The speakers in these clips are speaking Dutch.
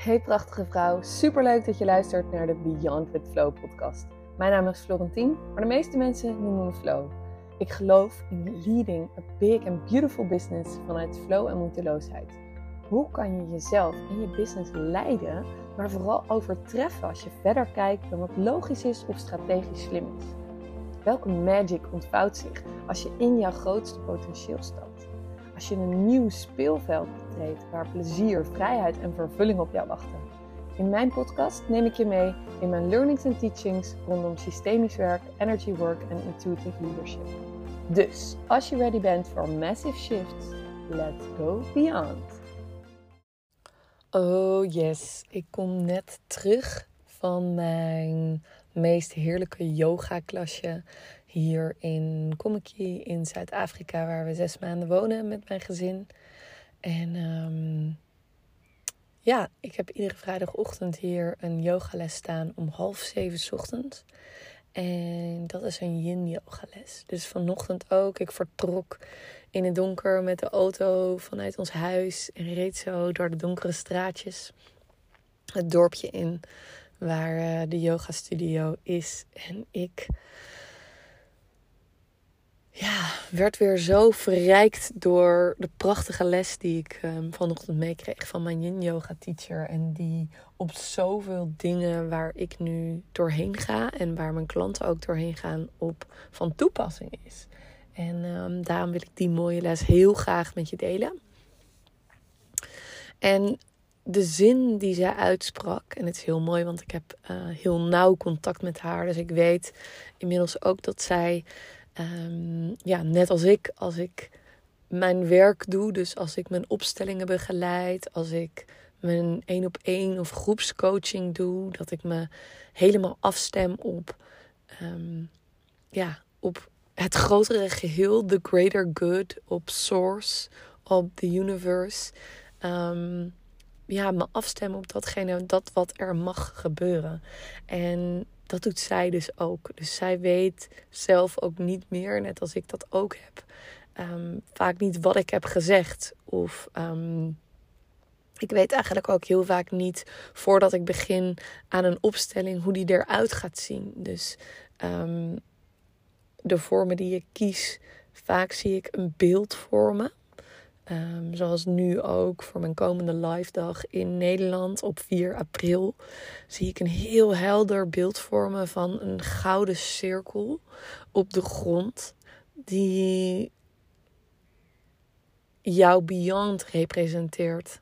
Hey prachtige vrouw, superleuk dat je luistert naar de Beyond with Flow podcast. Mijn naam is Florentien, maar de meeste mensen noemen me Flow. Ik geloof in leading a big and beautiful business vanuit flow en moeiteloosheid. Hoe kan je jezelf en je business leiden, maar vooral overtreffen als je verder kijkt dan wat logisch is of strategisch slim is? Welke magic ontvouwt zich als je in jouw grootste potentieel stapt? Als je een nieuw speelveld betreedt waar plezier, vrijheid en vervulling op jou wachten. In mijn podcast neem ik je mee in mijn learnings en teachings rondom systemisch werk, energy work en intuitive leadership. Dus als je ready bent voor massive shifts, let's go beyond. Oh yes, ik kom net terug van mijn meest heerlijke yoga klasje hier in Komiki in Zuid-Afrika, waar we zes maanden wonen met mijn gezin. En um, ja, ik heb iedere vrijdagochtend hier een yogales staan om half zeven ochtends. En dat is een yin yoga les. Dus vanochtend ook. Ik vertrok in het donker met de auto vanuit ons huis. En reed zo door de donkere straatjes. Het dorpje in waar uh, de yoga studio is. En ik ja, werd weer zo verrijkt door de prachtige les die ik um, vanochtend meekreeg van mijn yin yoga teacher. En die op zoveel dingen waar ik nu doorheen ga en waar mijn klanten ook doorheen gaan op van toepassing is. En um, daarom wil ik die mooie les heel graag met je delen. En de zin die zij uitsprak, en het is heel mooi, want ik heb uh, heel nauw contact met haar. Dus ik weet inmiddels ook dat zij Um, ja, net als ik, als ik mijn werk doe, dus als ik mijn opstellingen begeleid, als ik mijn één op één of groepscoaching doe, dat ik me helemaal afstem op, um, ja, op het grotere geheel, the greater good, op source, op the universe. Um, ja, me afstemmen op datgene, dat wat er mag gebeuren. En dat doet zij dus ook. Dus zij weet zelf ook niet meer, net als ik dat ook heb. Ehm, vaak niet wat ik heb gezegd. Of um, ik weet eigenlijk ook heel vaak niet voordat ik begin aan een opstelling hoe die eruit gaat zien. Dus um, de vormen die ik kies, vaak zie ik een beeld vormen. Um, zoals nu ook voor mijn komende live dag in Nederland op 4 april. Zie ik een heel helder beeld vormen van een gouden cirkel op de grond. Die jouw beyond representeert.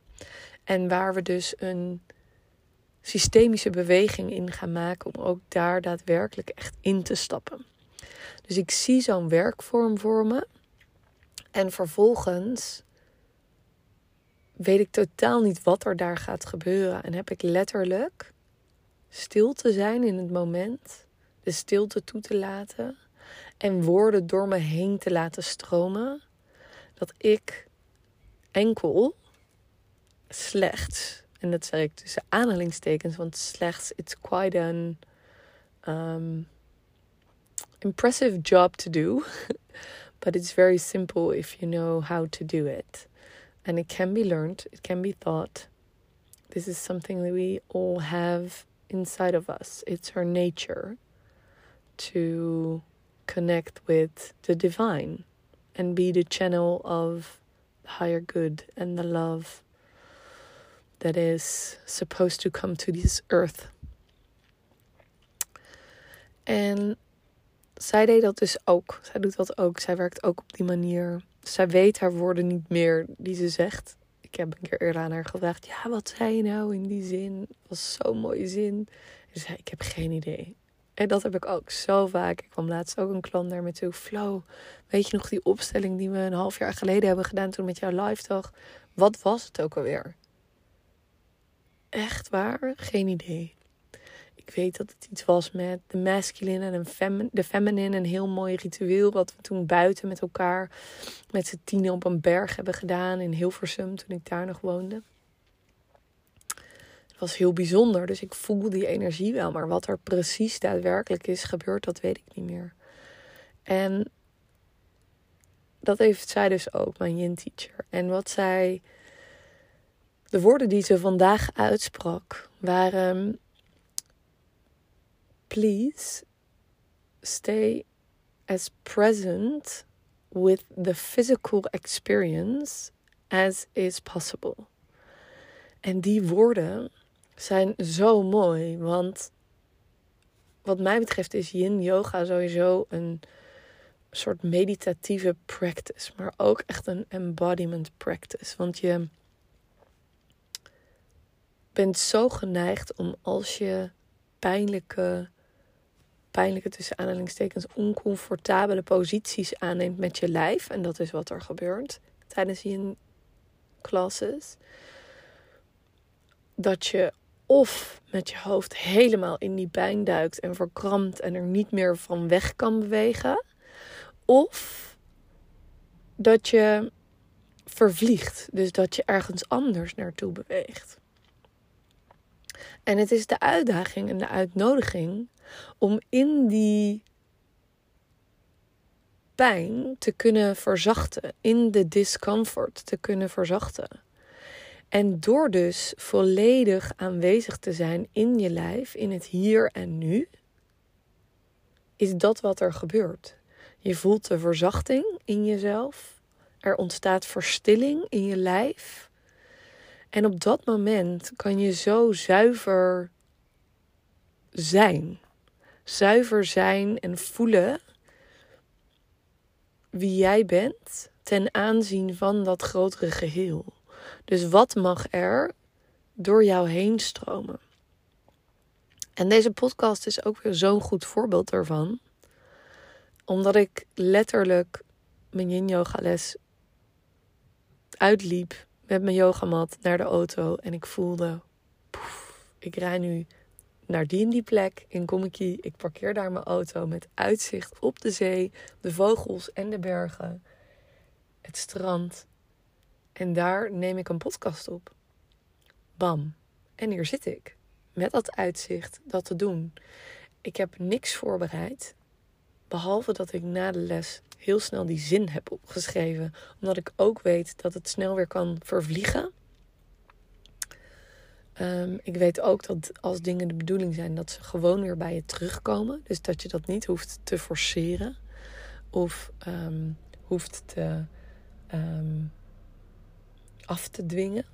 En waar we dus een systemische beweging in gaan maken om ook daar daadwerkelijk echt in te stappen. Dus ik zie zo'n werkvorm vormen. En vervolgens weet ik totaal niet wat er daar gaat gebeuren. En heb ik letterlijk stil te zijn in het moment, de stilte toe te laten en woorden door me heen te laten stromen, dat ik enkel slechts, en dat zeg ik tussen aanhalingstekens, want slechts, it's quite an um, impressive job to do, but it's very simple if you know how to do it. And it can be learned, it can be taught. This is something that we all have inside of us. It's our nature to connect with the divine and be the channel of the higher good and the love that is supposed to come to this earth. En zij deed dat dus ook. Zij doet dat ook. Zij werkt ook op die manier zij weet haar woorden niet meer die ze zegt. Ik heb een keer eerder aan haar gevraagd: Ja, wat zei je nou in die zin? Was zo'n mooie zin. ze zei: Ik heb geen idee. En dat heb ik ook zo vaak. Ik kwam laatst ook een klant naar me toe. Flo, weet je nog die opstelling die we een half jaar geleden hebben gedaan toen met jouw live dag? Wat was het ook alweer? Echt waar? Geen idee. Ik weet dat het iets was met de masculine en de feminine. Een heel mooi ritueel wat we toen buiten met elkaar met z'n tienen op een berg hebben gedaan in Hilversum toen ik daar nog woonde. Het was heel bijzonder, dus ik voel die energie wel. Maar wat er precies daadwerkelijk is gebeurd, dat weet ik niet meer. En dat heeft zij dus ook, mijn yin teacher. En wat zij de woorden die ze vandaag uitsprak waren: Please stay as present with the physical experience as is possible. En die woorden zijn zo mooi, want wat mij betreft is yin yoga sowieso een soort meditatieve practice, maar ook echt een embodiment practice. Want je bent zo geneigd om als je pijnlijke, pijnlijke tussen aanhalingstekens, oncomfortabele posities aanneemt met je lijf, en dat is wat er gebeurt tijdens yin classes, dat je of met je hoofd helemaal in die pijn duikt en verkrampt en er niet meer van weg kan bewegen. Of dat je vervliegt, dus dat je ergens anders naartoe beweegt. En het is de uitdaging en de uitnodiging om in die pijn te kunnen verzachten, in de discomfort te kunnen verzachten. En door dus volledig aanwezig te zijn in je lijf, in het hier en nu, is dat wat er gebeurt. Je voelt de verzachting in jezelf. Er ontstaat verstilling in je lijf. En op dat moment kan je zo zuiver zijn. Zuiver zijn en voelen wie jij bent ten aanzien van dat grotere geheel. Dus wat mag er door jou heen stromen? En deze podcast is ook weer zo'n goed voorbeeld daarvan. Omdat ik letterlijk mijn yin yoga les uitliep met mijn yogamat naar de auto en ik voelde, poef, ik rij nu naar die en die plek in Komiki. Ik parkeer daar mijn auto met uitzicht op de zee, de vogels en de bergen, het strand. En daar neem ik een podcast op. Bam. En hier zit ik. Met dat uitzicht, dat te doen. Ik heb niks voorbereid. Behalve dat ik na de les heel snel die zin heb opgeschreven. Omdat ik ook weet dat het snel weer kan vervliegen. Ehm, ik weet ook dat als dingen de bedoeling zijn, dat ze gewoon weer bij je terugkomen. Dus dat je dat niet hoeft te forceren. Of um, hoeft te um, af te dwingen.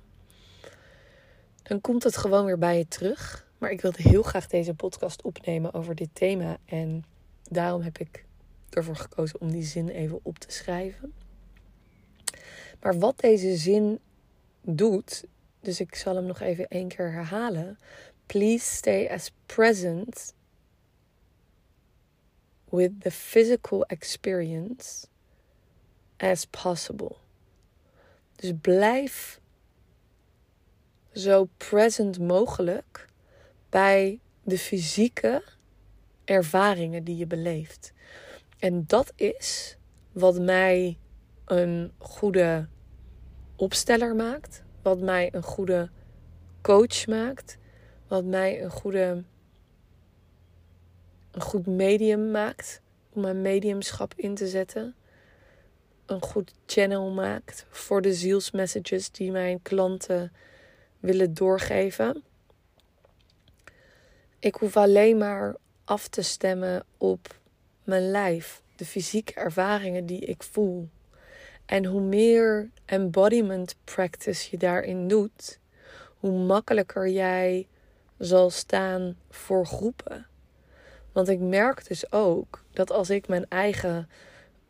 Dan komt het gewoon weer bij je terug. Maar ik wilde heel graag deze podcast opnemen over dit thema. En daarom heb ik ervoor gekozen om die zin even op te schrijven. Maar wat deze zin doet, dus ik zal hem nog even één keer herhalen. Please stay as present with the physical experience as possible. Dus blijf zo present mogelijk bij de fysieke ervaringen die je beleeft. En dat is wat mij een goede opsteller maakt, wat mij een goede coach maakt, wat mij een goede een goed medium maakt om mijn mediumschap in te zetten een goed channel maakt voor de zielsmessages die mijn klanten willen doorgeven. Ik hoef alleen maar af te stemmen op mijn lijf, de fysieke ervaringen die ik voel. En hoe meer embodiment practice je daarin doet, hoe makkelijker jij zal staan voor groepen. Want ik merk dus ook dat als ik mijn eigen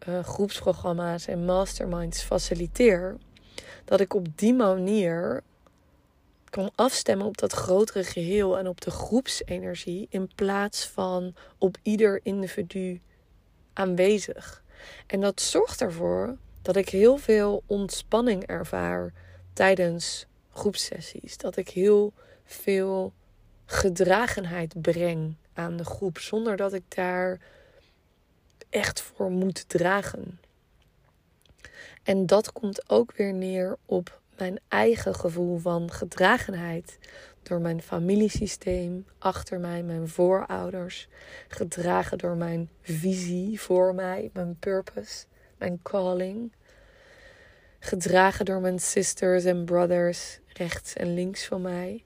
uh, groepsprogramma's en masterminds faciliteer, dat ik op die manier kan afstemmen op dat grotere geheel en op de groepsenergie in plaats van op ieder individu aanwezig. En dat zorgt ervoor dat ik heel veel ontspanning ervaar tijdens groepsessies. Dat ik heel veel gedragenheid breng aan de groep zonder dat ik daar echt voor moet dragen. En dat komt ook weer neer op mijn eigen gevoel van gedragenheid door mijn familiesysteem achter mij, mijn voorouders, gedragen door mijn visie voor mij, mijn purpose, mijn calling, gedragen door mijn sisters en brothers, rechts en links van mij.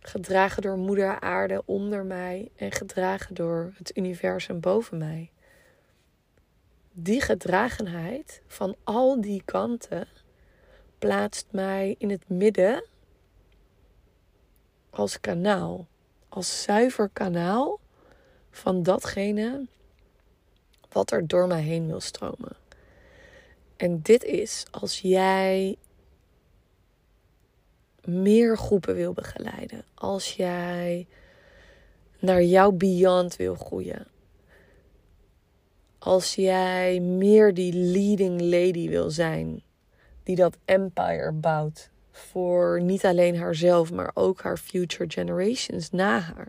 Gedragen door moeder aarde onder mij en gedragen door het universum boven mij. Die gedragenheid van al die kanten plaatst mij in het midden als kanaal, als zuiver kanaal van datgene wat er door mij heen wil stromen. En dit is als jij meer groepen wil begeleiden, als jij naar jouw beyond wil groeien, als jij meer die leading lady wil zijn, die dat empire bouwt voor niet alleen haarzelf, maar ook haar future generations na haar.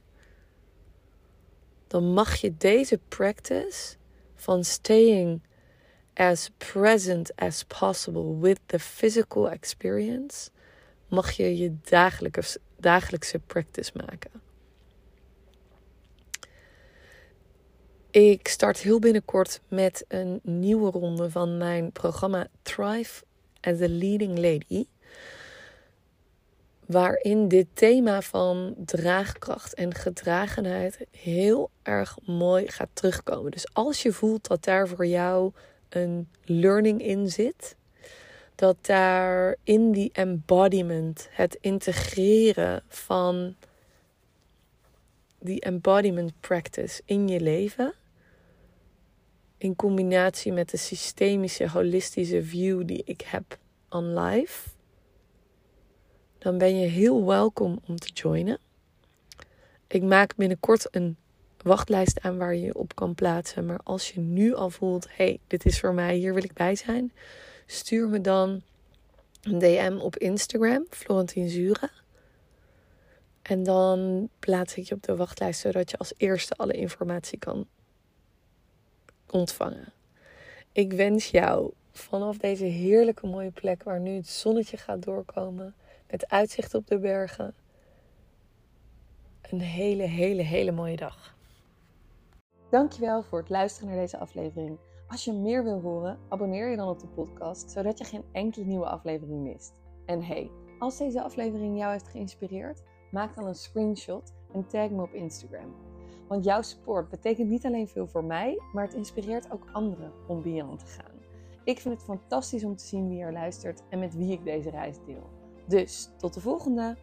Dan mag je deze practice van staying as present as possible with the physical experience, mag je je dagelijkse, dagelijkse practice maken. Ik start heel binnenkort met een nieuwe ronde van mijn programma Thrive as a Leading Lady. Waarin dit thema van draagkracht en gedragenheid heel erg mooi gaat terugkomen. Dus als je voelt dat daar voor jou een learning in zit, dat daar in die embodiment, het integreren van die embodiment practice in je leven, in combinatie met de systemische, holistische view die ik heb on life, dan ben je heel welkom om te joinen. Ik maak binnenkort een wachtlijst aan waar je je op kan plaatsen. Maar als je nu al voelt, hey, dit is voor mij, hier wil ik bij zijn, stuur me dan een DM op Instagram, Florentine Zure. En dan plaats ik je op de wachtlijst, zodat je als eerste alle informatie kan ontvangen. Ik wens jou vanaf deze heerlijke mooie plek waar nu het zonnetje gaat doorkomen, met uitzicht op de bergen, een hele, hele, hele mooie dag. Dankjewel voor het luisteren naar deze aflevering. Als je meer wil horen, abonneer je dan op de podcast, zodat je geen enkele nieuwe aflevering mist. En hey, als deze aflevering jou heeft geïnspireerd, maak dan een screenshot en tag me op Instagram. Want jouw support betekent niet alleen veel voor mij, maar het inspireert ook anderen om beyond te gaan. Ik vind het fantastisch om te zien wie er luistert en met wie ik deze reis deel. Dus tot de volgende!